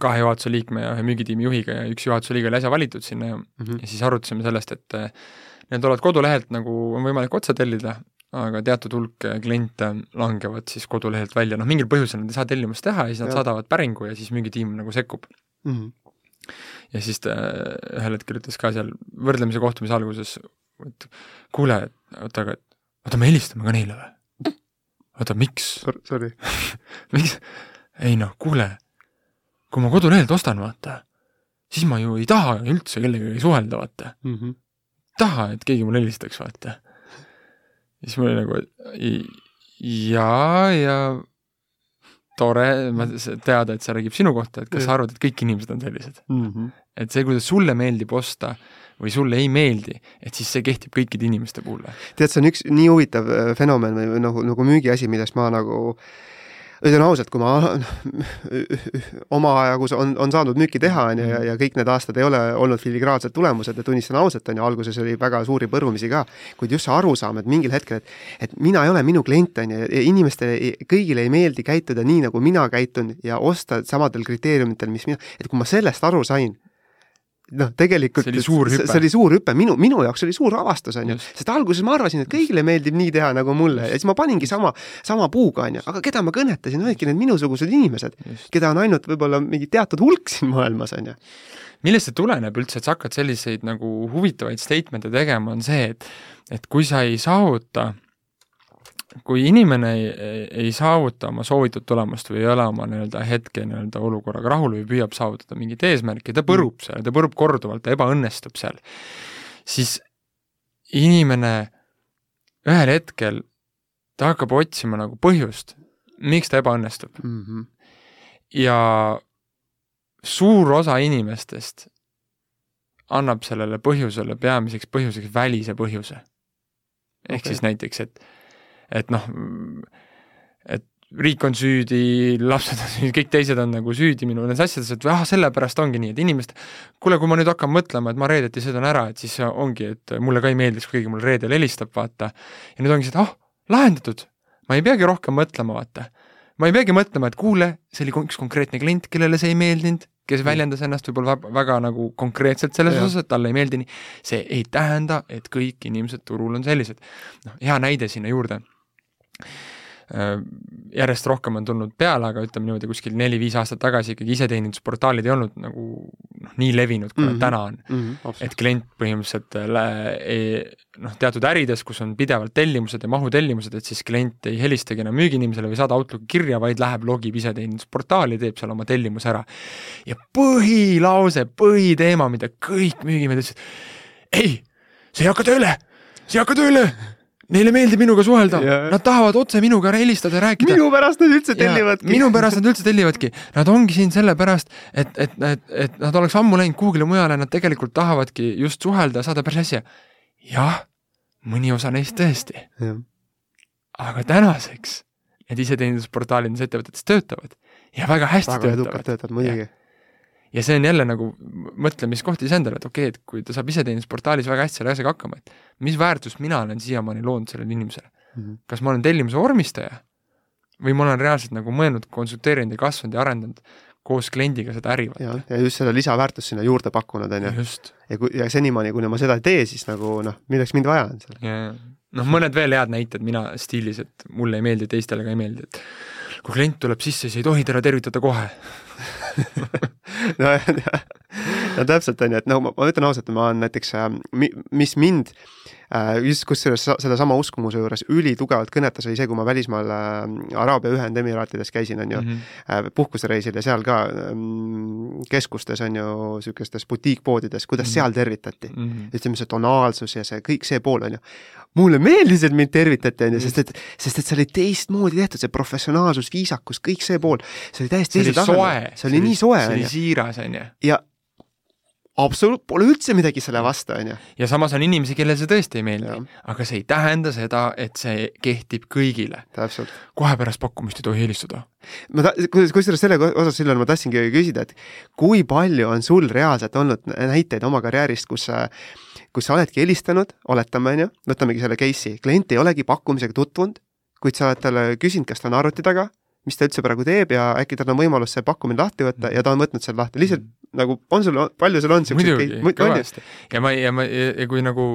kahe juhatuse liikme ja ühe müügitiimi juhiga ja üks juhatuse liige oli äsja valitud sinna ja mm, -hmm. ja siis arutasime sellest, et eh, need tulevad kodulehelt nagu on võimalik otse tellida, aga teatud hulk eh, kliente langevad siis kodulehelt välja, noh mingil põhjusel nad ei saa tellimust teha ja siis nad ja. saadavad päringu ja siis müügitiim nagu sekkub mm. -hmm. ja siis ta ühel hetkel ütles ka seal võrdlemise kohtumise alguses, et kuule, oota, aga oota, me helistame ka neile või? oota, miks? Sorry miks? ei noh, kuule kui ma kodulehelt ostan, vaata, siis ma ju ei taha üldse kellegagi suhelda, vaata mm. -hmm. taha, et keegi mulle helistaks, vaata. siis mul oli nagu jaa, ja tore, ma teada, et see räägib sinu kohta, et kas sa arvad, et kõik inimesed on sellised mm? -hmm. et see, kuidas sulle meeldib osta või sulle ei meeldi, et siis see kehtib kõikide inimeste puhul. tead, see on üks nii huvitav äh, fenomen või nagu, nagu müügiasi, millest ma nagu äh, ütlen ausalt, kui ma omajagu on, on saanud müüki teha, on ju, ja, ja kõik need aastad ei ole olnud filigraansed tulemused ja tunnistan ausalt, on ju, alguses oli väga suuri põrmumisi ka, kuid just see arusaam, et mingil hetkel, et et mina ei ole minu klient, on ju, ja inimestele kõigile ei meeldi käituda nii, nagu mina käitun ja osta samadel kriteeriumitel, mis mina, et kui ma sellest aru sain, noh, tegelikult see oli suur hüpe, see oli suur hüpe, minu, minu jaoks oli suur avastus, on ju, sest alguses ma arvasin, et kõigile meeldib nii teha nagu mulle. Ja siis ma paningi sama, sama puuga, on ju, aga keda ma kõnetasin, olidki need minusugused inimesed, keda on ainult võib-olla mingi teatud hulk siin maailmas, on ju millest see tuleneb üldse, et sa hakkad selliseid nagu huvitavaid statement'e tegema, on see, et et kui sa ei saavuta kui inimene ei, ei saavuta oma soovitud tulemust või ei ole oma nii-öelda hetke nii-öelda olukorraga rahul või püüab saavutada mingit eesmärki, ta põrub seal, ta põrub korduvalt, ta ebaõnnestub seal, siis inimene ühel hetkel, ta hakkab otsima nagu põhjust, miks ta ebaõnnestub mm. -hmm. ja suur osa inimestest annab sellele põhjusele peamiseks põhjuseks välise põhjuse. ehk okay. siis näiteks, et et noh, et riik on süüdi, lapsed on süüdi, kõik teised on nagu süüdi minu nendes asjades, et ah, sellepärast ongi nii, et inimesed, kuule, kui ma nüüd hakkan mõtlema, et ma reedeti sõidan ära, et siis ongi, et mulle ka ei meeldiks, kui keegi mulle reedel helistab, vaata, ja nüüd ongi see, et oh, lahendatud, ma ei peagi rohkem mõtlema, vaata. ma ei peagi mõtlema, et kuule, see oli üks konkreetne klient, kellele see ei meeldinud, kes mm. väljendas ennast võib-olla väga, nagu konkreetselt selles osas, et talle ei meeldi nii, see ei tähenda, et kõik inimesed turul on sellised. noh, hea näide sinna juurde järjest rohkem on tulnud peale, aga ütleme niimoodi kuskil neli-viis aastat tagasi ikkagi iseteenindusportaalid ei olnud nagu noh, nii levinud, kui mm -hmm. nad mhm. täna on mm. -hmm, et klient põhimõtteliselt äh, noh, teatud ärides, kus on pidevalt tellimused ja mahutellimused, et siis klient ei helistagi enam müügiinimesele või saada Outlooki kirja, vaid läheb, logib iseteenindusportaali, teeb seal oma tellimuse ära. ja põhilause, põhiteema, mida kõik müügimehed ütlesid, ei, see ei hakka tööle, see ei hakka tööle Neile meeldib minuga suhelda nad tahavad otse minuga helistada ja rääkida. minu pärast nad üldse tellivadki. minu pärast nad üldse tellivadki. Nad ongi siin sellepärast, et, et, et, et nad oleks ammu läinud kuhugile mujale, nad tegelikult tahavadki just suhelda ja saada päris asja. jah, mõni osa neist tõesti aga tänaseks need iseteenindusportaalid nendes ettevõtetes töötavad ja väga hästi väga töötavad. töötavad muidugi ja see on jälle nagu mõtlemiskoht iseendale, et okei okay,, et kui ta saab iseteenindusportaalis väga hästi selle asjaga hakkama, et mis väärtust mina olen siiamaani loonud sellele inimesele mm. -hmm. kas ma olen tellimuse vormistaja või ma olen reaalselt nagu mõelnud, konsulteerinud ja kasvanud ja arendanud koos kliendiga seda äri. ja, ja just seda lisaväärtust sinna juurde pakkunud, on ju. ja kui, ja senimaani, kuni ma seda ei tee, siis nagu noh, milleks mind vaja on seal noh, mõned veel head näited mina stiilis, et mulle ei meeldi, teistele ka ei meeldi, et kui klient tuleb sisse, siis ei tohi teda tervitada kohe no, no täpselt, on ju, et no ma, ma ütlen ausalt, ma olen näiteks, mis mind Äh, just kusjuures sedasama uskumuse juures ülitugevalt kõnetas, oli see, kui ma välismaal äh, Araabia Ühendemiraatides käisin, on ju mm, -hmm. puhkusereisil ja seal ka ähm, keskustes, on ju, niisugustes butiikpoodides, kuidas mm -hmm. seal tervitati mm. -hmm. ütleme, see tonaalsus ja see kõik see pool, on ju. mulle meeldis, et mind tervitati, on ju, sest et, sest et see oli teistmoodi tehtud, see professionaalsus, viisakus, kõik see pool, see oli täiesti teisel tasemel. see oli nii soe, on ju. see oli siiras, on ju. ja absoluut-, pole üldse midagi selle vastu, on ju. ja samas on inimesi, kellele see tõesti ei meeldi, aga see ei tähenda seda, et see kehtib kõigile. kohe pärast pakkumist ei tohi helistada. ma ta-, kusjuures selle osas, Silver, ma tahtsingi küsida, et kui palju on sul reaalselt olnud näiteid oma karjäärist, kus sa kus sa oledki helistanud, oletame, on ju, võtamegi selle case'i, klient ei olegi pakkumisega tutvunud, kuid sa oled talle küsinud, kas ta on arvuti taga, mis ta üldse praegu teeb ja äkki tal on võimalus see pakkumine lahti võtta ja ta on võtnud selle lahti, lihtsalt nagu on sul, palju sul on siukseid muidugi, ja ma, ja ma, ja kui nagu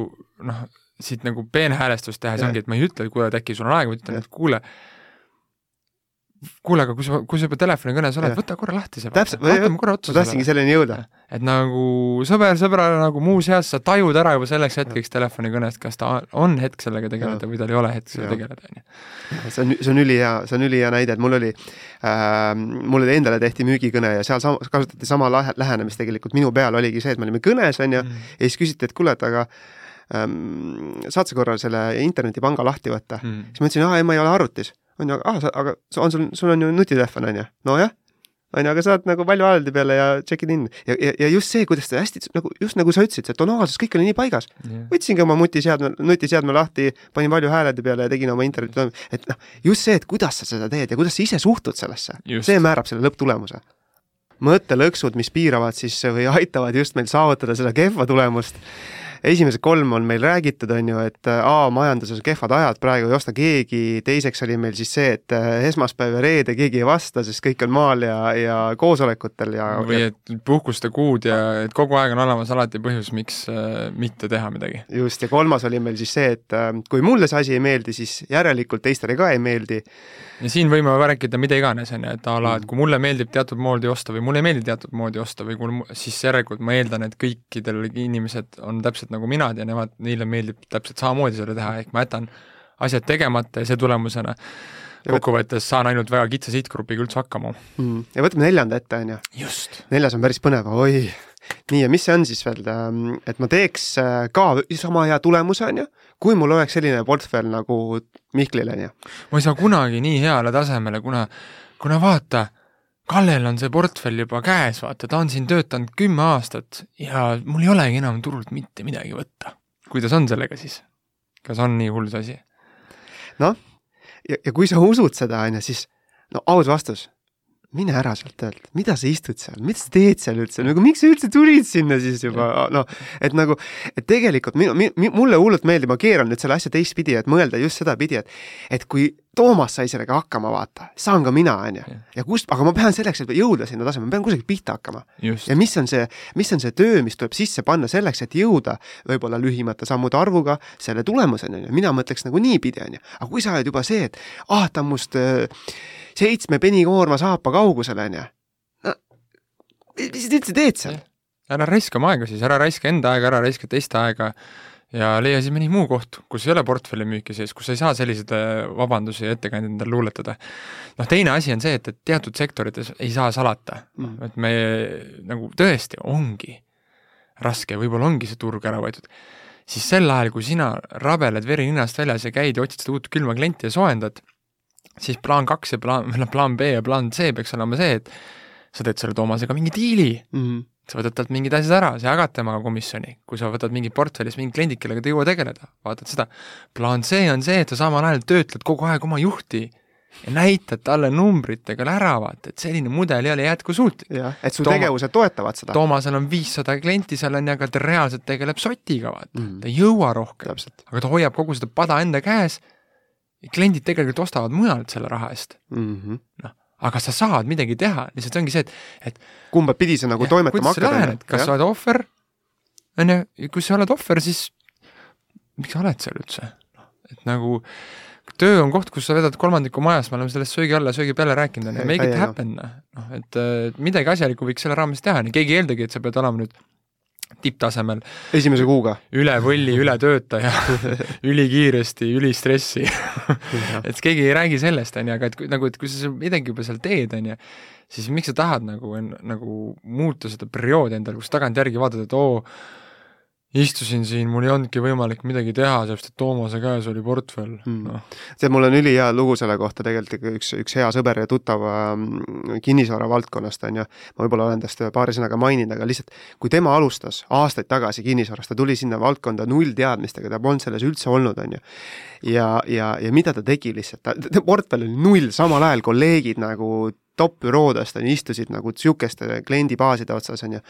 noh, siit nagu peenhäälestust teha, siis ongi, et ma ei ütle, et kuule, et äkki sul on aega, ma ütlen, et kuule, kuule, aga kui sa, kui sa juba telefonikõnes oled, võta korra lahti see. täpselt, ma tahtsingi selleni jõuda. et nagu sõber sõbrale nagu muuseas sa tajud ära juba selleks hetkeks telefonikõnest, kas ta on hetk sellega tegeleda või tal ei ole hetk sellega tegeleda, on ju. see on, see on ülihea, see on ülihea näide, et mul oli äh,, mulle endale tehti müügikõne ja seal sam-, kasutati sama lahe, lähenemist tegelikult, minu peal oligi see, et me olime kõnes, on ju mm., ja siis küsiti, et kuule, et aga ähm, saad sa korra selle internetipanga lahti võtta mm., siis ma ütlesin, aa ei, ma ei ole arvutis on ju, ah, aga on sul, sul on ju nutitelefon, on ju, nojah, on ju, aga saad nagu valjuhäälde peale ja check'id in. Ja, ja, ja just see, kuidas ta hästi nagu just nagu sa ütlesid, see tonaalsus, kõik oli nii paigas. Yeah.. võtsingi oma nutiseadme, nutiseadme lahti, panin valjuhäälede peale ja tegin oma interneti, et noh, just see, et kuidas sa seda teed ja kuidas sa ise suhtud sellesse, see määrab selle lõpptulemuse. Mõttelõksud, mis piiravad siis või aitavad just meil saavutada seda kehva tulemust esimesed kolm on meil räägitud, on ju, et äh, A majanduses kehvad ajad, praegu ei osta keegi, teiseks oli meil siis see, et äh, esmaspäev ja reede keegi ei vasta, sest kõik on maal ja, ja koosolekutel ja või et puhkuste kuud ja et kogu aeg on olemas alati põhjus, miks äh, mitte teha midagi. just, ja kolmas oli meil siis see, et äh, kui mulle see asi ei meeldi, siis järelikult teistele ka ei meeldi. ja siin võime rääkida mida iganes, on ju, et a la, et kui mulle meeldib teatud moodi osta või mulle ei meeldi teatud moodi osta või kui, siis järelikult ma eeldan, et kõikidel inimesed on täpselt nagu mina teen, nemad, neile meeldib täpselt samamoodi seda teha, ehk ma jätan asjad tegemata ja see tulemusena kokkuvõttes saan ainult väga kitsa sihtgrupiga üldse hakkama mm.. ja võtame neljanda ette, on ju. neljas on päris põnev, oi. nii, ja mis see on siis veel, et ma teeks äh, ka sama hea tulemuse, on ju, kui mul oleks selline portfell nagu Mihklil, on ju. ma ei saa kunagi nii heale tasemele, kuna, kuna vaata Kallel on see portfell juba käes, vaata, ta on siin töötanud kümme aastat ja mul ei olegi enam turult mitte midagi võtta. kuidas on sellega siis? kas on nii hull see asi? noh, ja, ja kui sa usud seda, on ju, siis no aus vastus, mine ära sealt töölt, mida sa istud seal, mida sa teed seal üldse, nagu miks sa üldse tulid sinna siis juba, noh, et nagu, et tegelikult minu, mi, mulle hullult meeldib, ma keeran nüüd selle asja teistpidi, et mõelda just sedapidi, et et kui Toomas sai sellega hakkama, vaata, saan ka mina, on ju. ja kust, aga ma pean selleks, et jõuda sinna tasemele, ma pean kusagilt pihta hakkama. ja mis on see, mis on see töö, mis tuleb sisse panna selleks, et jõuda võib-olla lühimate sammude arvuga selle tulemuseni, on ju, mina mõtleks nagu niipidi, on ju. aga kui sa oled juba see, et ah, ta on must äh, seitsme penikoorma saapa kaugusel, on ju. no mis sa üldse teed seal? ära raiska oma aega siis, ära raiska enda aega, ära raiska teiste aega ja leia siis mõni muu koht, kus ei ole portfellimüüki sees, kus sa ei saa selliseid äh, vabandusi ja ettekandjaid endale luuletada. noh, teine asi on see, et, et teatud sektorites ei saa salata mm., et me nagu tõesti ongi raske, võib-olla ongi see turg ära võetud, siis sel ajal, kui sina rabeled veri ninast väljas ja käid ja otsid seda uut külma klienti ja soojendad, siis plaan kaks ja plaan, noh plaan B ja plaan C peaks olema see, et sa teed selle Toomasega mingi diili mm. -hmm. sa võtad talt mingid asjad ära, sa jagad temaga komisjoni, kui sa võtad mingi portfellis mingi kliendid, kellega te ei jõua tegeleda, vaatad seda. plaan C on see, et sa samal ajal töötled kogu aeg oma juhti ja näitad talle numbritega ära, vaata, et selline mudel ei ole jätkusuutlik. jah, et su Tooma, tegevused toetavad seda. Toomasel on viissada klienti seal on ja aga ta reaalselt tegeleb sotiga, vaata mm, -hmm. ta ei jõua rohkem, aga ta hoiab kogu seda pada enda käes kliendid tegelikult ostavad mujalt selle raha eest. Mm -hmm.. noh, aga sa saad midagi teha, lihtsalt ongi see, et, et kumba pidi sa nagu ja, toimetama hakkad. kas ja? sa oled ohver, on ju, kui sa oled ohver, siis miks sa oled seal üldse? Noh, et nagu töö on koht, kus sa vedad kolmandiku majast, me oleme sellest söögi alla, söögi peale rääkinud, on ju, make it happen, noh, et äh, midagi asjalikku võiks selle raames teha, nii keegi ei eeldagi, et sa pead olema nüüd tipptasemel. esimese kuuga. üle võlli, üle töötaja ülikiiresti, ülistressi et keegi ei räägi sellest, on ju, aga et kui, nagu, et kui sa midagi juba seal teed, on ju, siis miks sa tahad nagu, nagu muuta seda perioodi endale, kus tagantjärgi vaatad, et oo oh,, istusin siin, mul ei olnudki võimalik midagi teha, sellepärast et Toomase käes oli portfell mm., noh. see, mul on ülihea lugu selle kohta tegelikult, üks, üks hea sõber ja tuttav ähm, kinnisvara valdkonnast, on ju, ma võib-olla olen tast paari sõnaga maininud, aga lihtsalt kui tema alustas aastaid tagasi kinnisvarast, ta tuli sinna valdkonda nullteadmistega, ta polnud selles üldse olnud, on ju, ja, ja, ja mida ta tegi lihtsalt, ta, portfell oli null, samal ajal kolleegid nagu top-büroodest on ju, istusid nagu niisuguste kliendibaaside otsas, on ju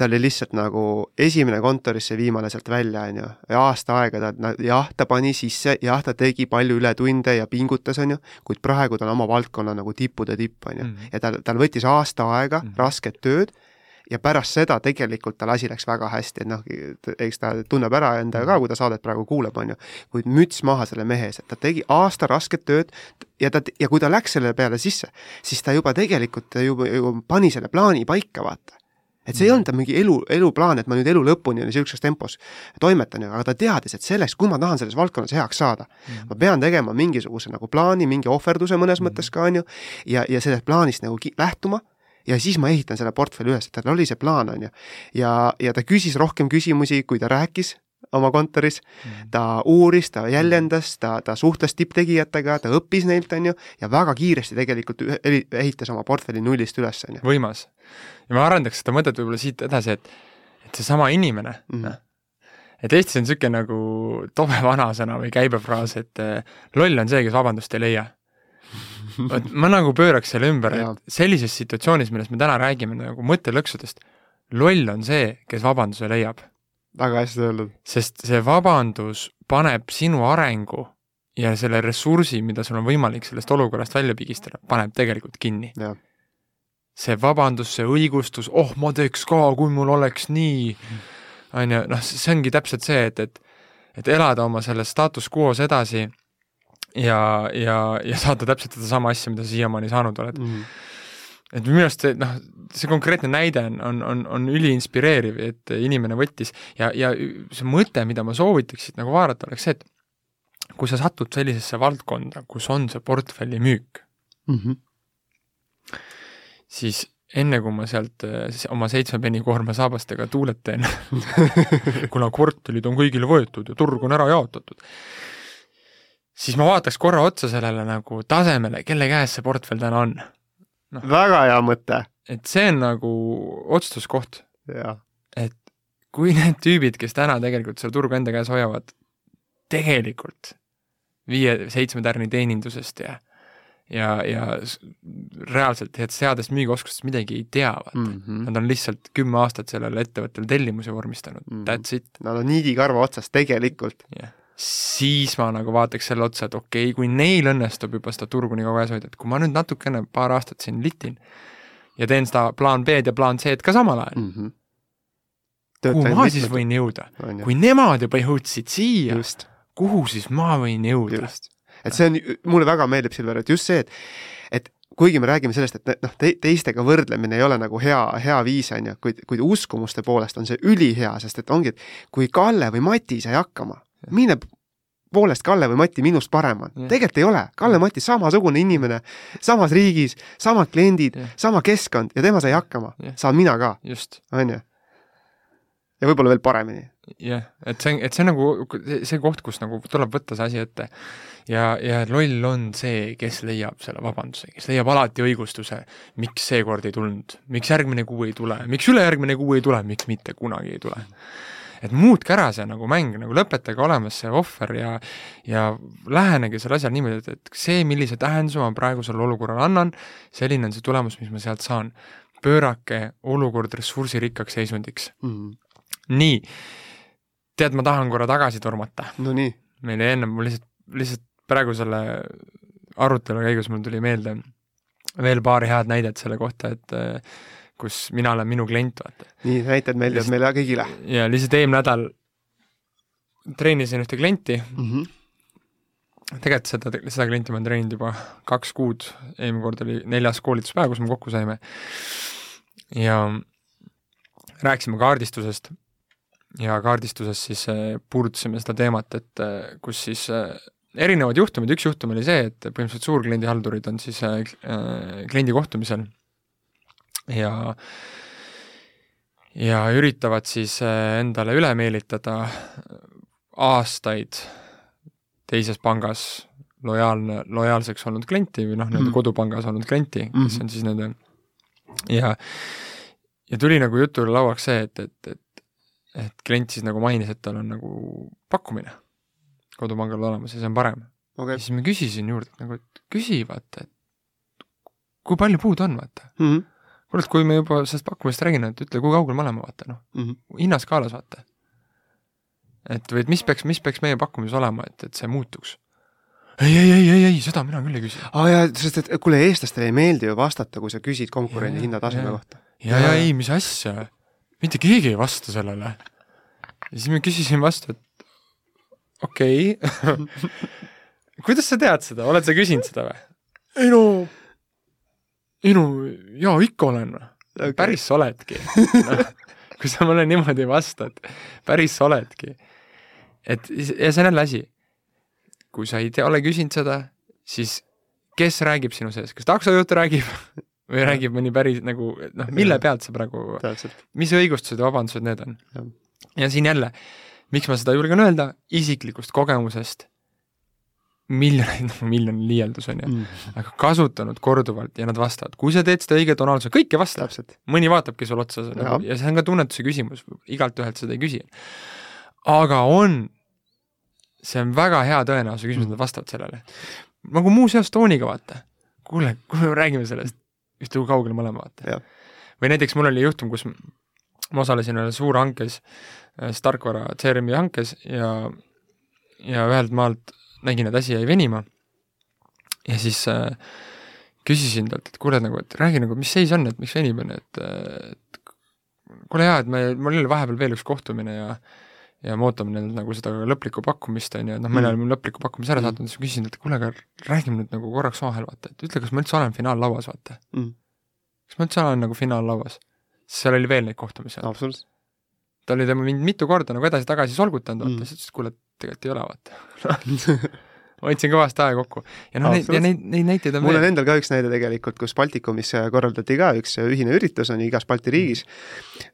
ta oli lihtsalt nagu esimene kontorisse, viimane sealt välja, on ju, ja aasta aega ta, jah, ta pani sisse, jah, ta tegi palju ületunde ja pingutas, on ju, kuid praegu ta on oma valdkonna nagu tippude tipp, on ju, mhm. ja tal, tal võttis aasta aega mm, -hmm. rasket tööd, ja pärast seda tegelikult tal asi läks väga hästi, et noh, eks ta tunneb ära endaga ka, kui ta saadet praegu kuulab, on ju, kuid müts maha selle mehe ees, et ta tegi aasta rasket tööd ja ta, ja kui ta läks selle peale sisse, siis ta juba tegelikult juba, juba pani selle plaani paika, vaata et see ei olnud ta mingi elu, eluplaan, et ma nüüd elu lõpuni niisuguses tempos toimetan, aga ta teadis, et selleks, kui ma tahan selles valdkonnas heaks saada mm., ma pean tegema mingisuguse nagu plaani, mingi ohverduse mõnes mm. mõttes ka, on ju, ja, ja sellest plaanist nagu lähtuma ja siis ma ehitan selle portfelli üles, et tal oli see plaan, on ju. ja, ja ta küsis rohkem küsimusi, kui ta rääkis oma kontoris mm., ta uuris, ta jäljendas, ta, ta suhtles tipptegijatega, ta õppis neilt, on ju, ja väga kiiresti tegelikult ehitas oma portfelli nullist üles, on ju. võimas ja ma arendaks seda mõtet võib-olla siit edasi, et, et seesama inimene mm, -hmm. et Eestis on niisugune nagu tobe vanasõna või käibefraas, et eh, loll on see, kes vabandust ei leia. vot ma nagu pööraks selle ümber, et sellises situatsioonis, millest me täna räägime, nagu mõttelõksudest, loll on see, kes vabanduse leiab. Väga hästi öeldud. sest see vabandus paneb sinu arengu ja selle ressursi, mida sul on võimalik sellest olukorrast välja pigistada, paneb tegelikult kinni see vabandus, see õigustus, oh, ma teeks ka, kui mul oleks nii, on ju, noh, see ongi täpselt see, et, et et elada oma selles status quo's edasi ja, ja, ja saada täpselt sedasama asja, mida sa siiamaani saanud oled mm. -hmm. Et minu arust see, noh, see konkreetne näide on, on, on, on üliinspireeriv, et inimene võttis. Ja, ja see mõte, mida ma soovitaks siit nagu vaadata, oleks see, et kui sa satud sellisesse valdkonda, kus on see portfelli müük mm, -hmm siis enne, kui ma sealt oma seitsme penni koorma saabastega tuulet teen kuna kvartalid on kõigile võetud ja turg on ära jaotatud, siis ma vaataks korra otsa sellele nagu tasemele, kelle käes see portfell täna on no.. väga hea mõte. et see on nagu otsustuskoht. et kui need tüübid, kes täna tegelikult seda turgu enda käes hoiavad, tegelikult viie-seitsme tärni teenindusest ja ja, ja reaalselt seadest müügioskustest midagi ei tea, vaata mm. -hmm. Nad on lihtsalt kümme aastat sellele ettevõttele tellimuse vormistanud mm, -hmm. that's it. Nad on niidikarva otsas tegelikult yeah.. Siis ma nagu vaataks selle otsa, et okei okay,, kui neil õnnestub juba seda turgu nii kaua ees hoida, et kui ma nüüd natukene paar aastat siin litin ja teen seda plaan B-d ja plaan C-d ka samal ajal mm, -hmm. kuhu ma siis võin jõuda? kui nemad juba jõudsid siia, kuhu siis ma võin jõuda? et see on, mulle väga meeldib, Silver, et just see, et et kuigi me räägime sellest, et noh, te, teistega võrdlemine ei ole nagu hea, hea viis, on ju, kuid, kuid uskumuste poolest on see ülihea, sest et ongi, et kui Kalle või Mati sai hakkama, mine poolest Kalle või Mati minust parem on. tegelikult ei ole, Kalle-Mati samasugune inimene, samas riigis, samad kliendid, sama keskkond ja tema sai hakkama, saan mina ka, on ju. ja võib-olla veel paremini. Jah, et see, et see on nagu see koht, kus nagu tuleb võtta see asi ette. Ja, ja loll on see, kes leiab selle vabanduse, kes leiab alati õigustuse, miks seekord ei tulnud, miks järgmine kuu ei tule, miks ülejärgmine kuu ei tule, miks mitte kunagi ei tule. Et muutke ära see nagu mäng, nagu lõpetage olemas see ohver ja ja lähenege selle asjale niimoodi, et, et see, millise tähenduse ma praegu sellele olukorrale annan, selline on see tulemus, mis ma sealt saan. pöörake olukord ressursirikkaks seisundiks mm. nii tead, ma tahan korra tagasi tormata. Nonii. meil jäi ennem, mul lihtsalt, lihtsalt praegu selle arutelu käigus mul tuli meelde veel paar head näidet selle kohta, et kus mina olen minu klient, vaata. nii, näited meeldivad meile kõigile. ja lihtsalt eelmine nädal treenisin ühte klienti mm. -hmm. tegelikult seda, seda klienti ma olen treeninud juba kaks kuud, eelmine kord oli neljas koolituspäev, kus me kokku saime ja rääkisime kaardistusest ja kaardistuses siis äh, puudutasime seda teemat, et äh, kus siis äh, erinevad juhtumid, üks juhtum oli see, et põhimõtteliselt suurkliendihaldurid on siis kliendi kohtumisel ja ja üritavad siis endale üle meelitada aastaid teises pangas lojaalne, lojaalseks olnud klienti või noh, nii-öelda mm. kodupangas olnud klienti mm, -hmm. kes on siis nende ja ja tuli nagu jutule lauaks see, et, et, et, et klient siis nagu mainis, et tal on nagu pakkumine kodupangal olemas ja see on parem okay.. siis ma küsisin juurde, nagu, et küsi vaata, et kui palju puudu on, vaata mm. -hmm. Kuule, et kui me juba sellest pakkumisest räägime, et ütle, kui kaugel me oleme, vaata noh mm -hmm., hinnaskaalas vaata. et või et mis peaks, mis peaks meie pakkumises olema, et, et see muutuks ei, ei, ei, ei, ei, seda mina küll ei küsi. aa jaa, sest et kuule, eestlastele ei meeldi ju vastata, kui sa küsid konkurendi hinnataseme kohta ja, ja ei, mis asja, mitte keegi ei vasta sellele. ja siis ma küsisin vastu, et okei okay. kuidas sa tead seda, oled sa küsinud seda või? ei no, ei no jaa, ikka olen. Okay.. päris oledki. No, kui sa mulle niimoodi vastad, päris oledki. et ja see on jälle asi, kui sa ei tea, ole küsinud seda, siis kes räägib sinu sees, kas taksojuht räägib või räägib mõni päris nagu noh, mille pealt sa praegu, mis õigustused ja vabandused need on? ja siin jälle, miks ma seda julgen öelda, isiklikust kogemusest miljoneid, noh miljon liialdus on ju mm., aga kasutanud korduvalt ja nad vastavad, kui sa teed seda õige tonaalsuse, kõik ei vasta. mõni vaatabki sulle otsa nagu, ja see on ka tunnetuse küsimus, igalt ühelt seda ei küsi. aga on, see on väga hea tõenäosuse küsimus mm., et nad vastavad sellele. nagu muuseas tooniga, vaata. kuule, kui me räägime sellest, ühte kui kaugele me oleme, vaata. või näiteks mul oli juhtum, kus ma osalesin ühes suurhankes, tarkvara CRM-i hankes ja, ja ühelt maalt nägin, et asi jäi venima ja siis äh, küsisin talt, et kuule nagu, et räägi nagu, mis seis on, et miks venib, on ju, et, et kuule jaa, et me, mul oli vahepeal veel üks kohtumine ja ja me ootame neilt nagu seda lõplikku pakkumist, on ju, et noh, me oleme mm. lõpliku pakkumise ära mm. saatnud, siis ma küsisin talt, et kuule, aga räägime nüüd nagu korraks omavahel, vaata, et ütle, kas ma üldse olen finaallauas, vaata mm.. kas ma üldse olen nagu finaallauas? sest seal oli veel neid kohtumisi. absoluutselt. ta oli tema mind mitu korda nagu edasi-tagasi solgutanud, vaata mm., siis ütles, et kuule, tegelikult ei ole, vaata hoidsin kõvasti aega kokku. ja noh, neid, ja neid, neid näiteid on mul on endal ka üks näide tegelikult, kus Baltikumis korraldati ka üks ühine üritus, on ju, igas Balti riigis.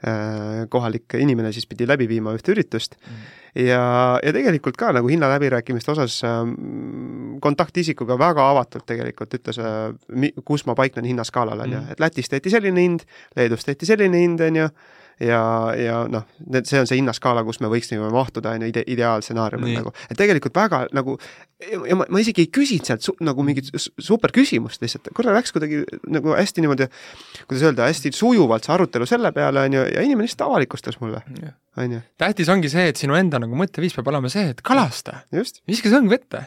Äh, kohalik inimene siis pidi läbi viima ühte üritust mm. ja, ja tegelikult ka nagu hinnaläbirääkimiste osas ähm, kontaktisikuga väga avatult tegelikult ütles, äh, kus ma paiknen hinnaskaalal, on ju, mm. et Lätis tehti selline hind, Leedus tehti selline hind, on ju ja, ja noh, need, see on see hinnaskaala, kus me võiksime mahtuda, on ju, ide-, ideaalstsenaariumil nagu. et tegelikult väga nagu, ja ma, ma isegi ei küsinud sealt su, nagu mingit super küsimust lihtsalt, korra läks kuidagi nagu hästi niimoodi, kuidas öelda, hästi sujuvalt see arutelu selle peale, on ju, ja inimene lihtsalt avalikustas mulle, on ju. tähtis ongi see, et sinu enda nagu mõtteviis peab olema see, et kalasta. viska sõng vette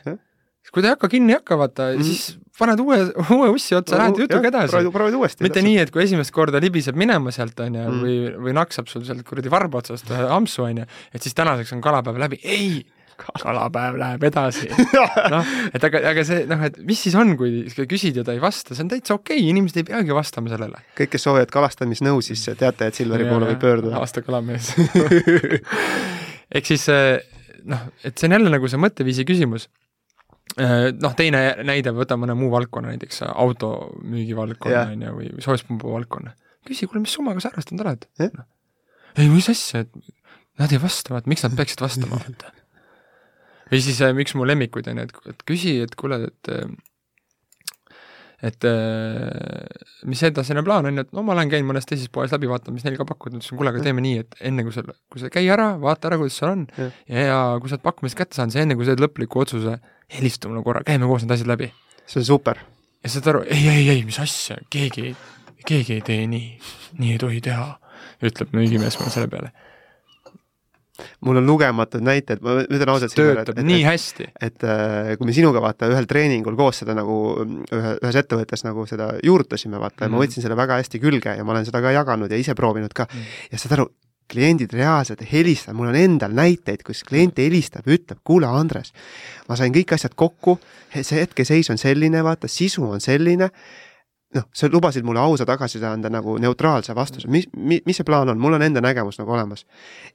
kui ta ei hakka kinni hakka, vaata mm, -hmm. siis paned uue, uue ussi otsa lähed jutuga edasi. proovid uuesti. mitte nii, et kui esimest korda libiseb minema sealt, on ju, mm. või, või naksab sul sealt kuradi varba otsast ühe ampsu, on ju, et siis tänaseks on kalapäev läbi, ei, kalapäev läheb edasi. noh, et aga, aga see, noh, et mis siis on, kui küsid ja ta ei vasta, see on täitsa okei okay,, inimesed ei peagi vastama sellele. kõik, kes soovivad kalastamisnõu, siis teate, et Silveri poole võib pöörduda. aasta kalamees ehk siis noh, et see on jälle nagu see mõtteviisi küsimus noh, teine näide, võtame mõne muu valdkonna, näiteks automüügi valdkonna, on ju, või soojuspumba valdkonna. küsi, kuule, mis summaga sa arvestanud oled? No. ei, mis asja, et nad ei vasta, vaat miks nad peaksid vastama, vaata. või siis äh, üks mu lemmikuid on ju, et, et küsi, et kuule, et et mis edasine plaan on ju, et no ma olen käinud mõnes teises poes läbi vaatamas, mis neil ka pakuvad, ütlesin, kuule, aga teeme nii, et enne kui sa, kui sa käi ära, vaata ära, kuidas seal on. Ja, ja, ja kui sa oled pakkumised kätte saanud, siis enne kui sa teed lõpliku otsuse, helista mulle korra, käime koos need asjad läbi. see on super. ja saad aru, ei, ei, ei, mis asja, keegi, keegi ei tee nii, nii ei tohi teha, ütleb müügimees mulle selle peale mul on lugematud näited, ma ütlen ausalt. töötab et, nii et, hästi. et äh, kui me sinuga vaata ühel treeningul koos seda nagu ühe, ühes ettevõttes nagu seda juurutasime, vaata mm, -hmm. ja ma mhm. võtsin selle väga hästi külge ja ma olen seda ka jaganud ja ise proovinud ka mm. -hmm. ja saad aru, kliendid reaalselt helistavad, mul on endal näiteid, kus klient helistab ja ütleb, kuule, Andres, ma sain kõik asjad kokku, see hetkeseis on selline, vaata, sisu on selline noh, sa lubasid mulle ausa tagasiside anda nagu neutraalse vastuse, mis, mis, mis see plaan on, mul on enda nägemus nagu olemas.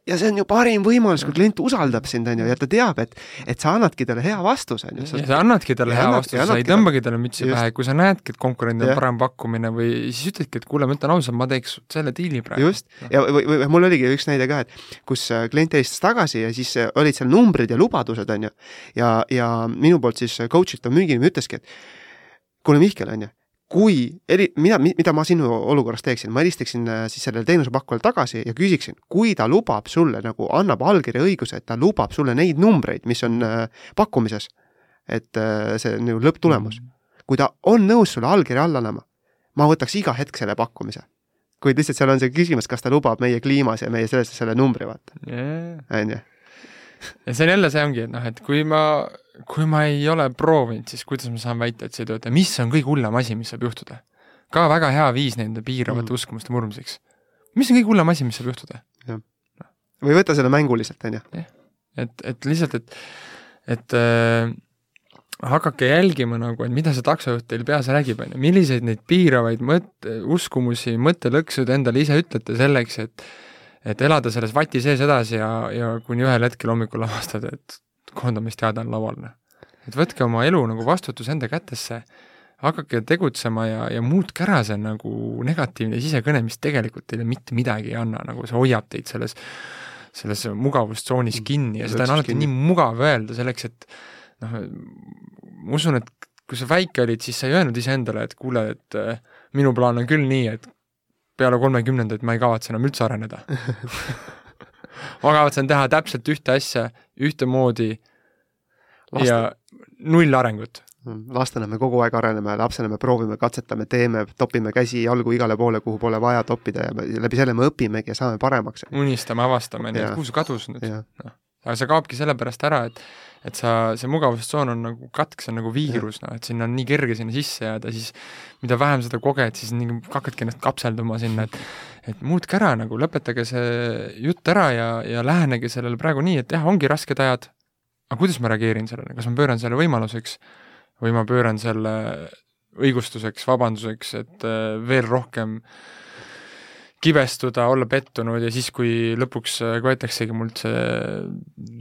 ja see on ju parim võimalus, kui klient usaldab sind, on ju, ja ta teab, et, et sa annadki talle hea vastuse, on ju. ja sa annadki talle hea vastuse, sa ei tõmbagi talle. mütsi pähe, kui sa näedki, et konkurendil on parem pakkumine või siis ütledki, et kuule, ma ütlen ausalt, ma teeks selle diili praegu. just, ja või, või mul oligi üks näide ka, et kus äh, klient helistas tagasi ja siis äh, olid seal numbrid ja lubadused, on ju, ja, ja minu poolt siis coach itav müügimees ütleski, et kuule, Mihkel, on ju kui eri, mina, mida ma sinu olukorras teeksin, ma helistaksin äh, siis sellele teenusepakkujale tagasi ja küsiksin, kui ta lubab sulle nagu, annab allkirja õiguse, et ta lubab sulle neid numbreid, mis on äh, pakkumises, et äh, see on ju lõpptulemus. kui ta on nõus sulle allkirja alla andma, ma võtaks iga hetk selle pakkumise. kuid lihtsalt seal on see küsimus, kas ta lubab meie kliimas ja meie sellest selle numbri, vaata. on ju. ja see on jälle see ongi, et noh, et kui ma kui ma ei ole proovinud, siis kuidas ma saan väita, et see ei tööta, mis on kõige hullem asi, mis saab juhtuda? ka väga hea viis nende piiravate mm. uskumuste murmiseks. mis on kõige hullem asi, mis saab juhtuda? või võta selle mänguliselt, on ju. et, et lihtsalt, et, et äh, hakake jälgima nagu, et mida see taksojuht teil peas räägib, on ju, milliseid neid piiravaid mõtte, uskumusi, mõttelõksu te endale ise ütlete selleks, et et elada selles vati sees edasi ja, ja kuni ühel hetkel hommikul avastada, et koondamisteade on laual, noh. et võtke oma elu nagu vastutus enda kätesse, hakake tegutsema ja, ja muutke ära see nagu negatiivne sisekõne, mis tegelikult teile mitte midagi ei anna, nagu see hoiab teid selles, selles mugavustsoonis mm, kinni ja seda on alati kinni. nii mugav öelda selleks, et noh, ma usun, et kui sa väike olid, siis sa ei öelnud iseendale, et kuule, et äh, minu plaan on küll nii, et peale kolmekümnendaid ma ei kavatse enam üldse areneda ma kavatsen teha täpselt ühte asja ühtemoodi Laste... ja null arengut. lastena me kogu aeg areneme, lapsena me proovime, katsetame, teeme, topime käsi jalgu igale poole, kuhu pole vaja toppida ja me, läbi selle me õpimegi ja saame paremaks. unistame, avastame, nii et kuhu see kadus nüüd? noh, aga see kaobki sellepärast ära, et et sa, see mugavustsoon on nagu katk, see on nagu viirus, noh, et sinna on nii kerge sinna sisse jääda, siis mida vähem seda koged, siis nii hakkadki ennast kapselduma sinna, et et muutke ära nagu, lõpetage see jutt ära ja, ja lähenege sellele praegu nii, et jah, ongi rasked ajad, aga kuidas ma reageerin sellele, kas ma pööran selle võimaluseks või ma pööran selle õigustuseks, vabanduseks, et äh, veel rohkem kibestuda, olla pettunud ja siis, kui lõpuks võetaksegi mult see,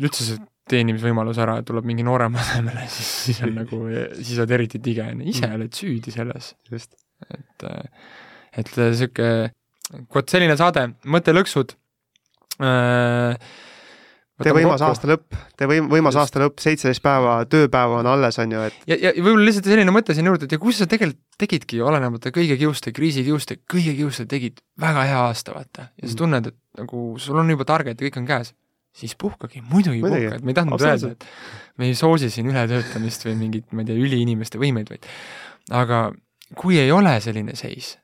üldse see teenimisvõimalus ära, tuleb mingi noorem asemele, siis, siis on nagu, siis oled eriti tige, on ju, ise mm. oled süüdi selles. et, et niisugune, vot selline saade, mõttelõksud äh,, tee võimas kokku. aasta lõpp, tee võim-, võimas aasta lõpp, seitseteist päeva, tööpäeva on alles, on ju, et ja, ja võib-olla lihtsalt selline mõte sinna juurde, et ja kus sa tegelikult tegidki, olenemata kõige kiuste, kriisikiuste, kõige kiuste tegid väga hea aasta, vaata. ja sa mm. tunned, et nagu sul on juba target ja kõik on käes siis puhkagi, muidugi puhka, et me ei tahtnud öelda, et me ei soosi siin ületöötamist või mingit, ma ei tea, üliinimeste võimeid, vaid aga kui ei ole selline seis,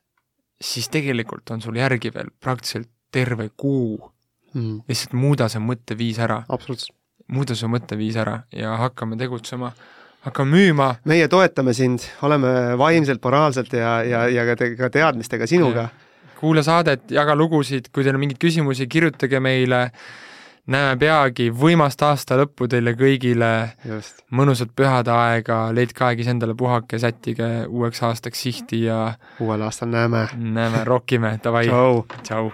siis tegelikult on sul järgi veel praktiliselt terve kuu mm.. lihtsalt muuda see mõtteviis ära. muuda see mõtteviis ära ja hakkame tegutsema, hakkame müüma. meie toetame sind, oleme vaimselt, moraalselt ja, ja, ja ka, te, ka teadmistega sinuga. kuula saadet, jaga lugusid, kui teil on mingeid küsimusi, kirjutage meile näeme peagi, võimast aasta lõppu teile kõigile, mõnusat pühade aega, leidke aeg iseendale puhake, sättige uueks aastaks sihti ja uuel aastal näeme. näeme, rokime, davai, tšau.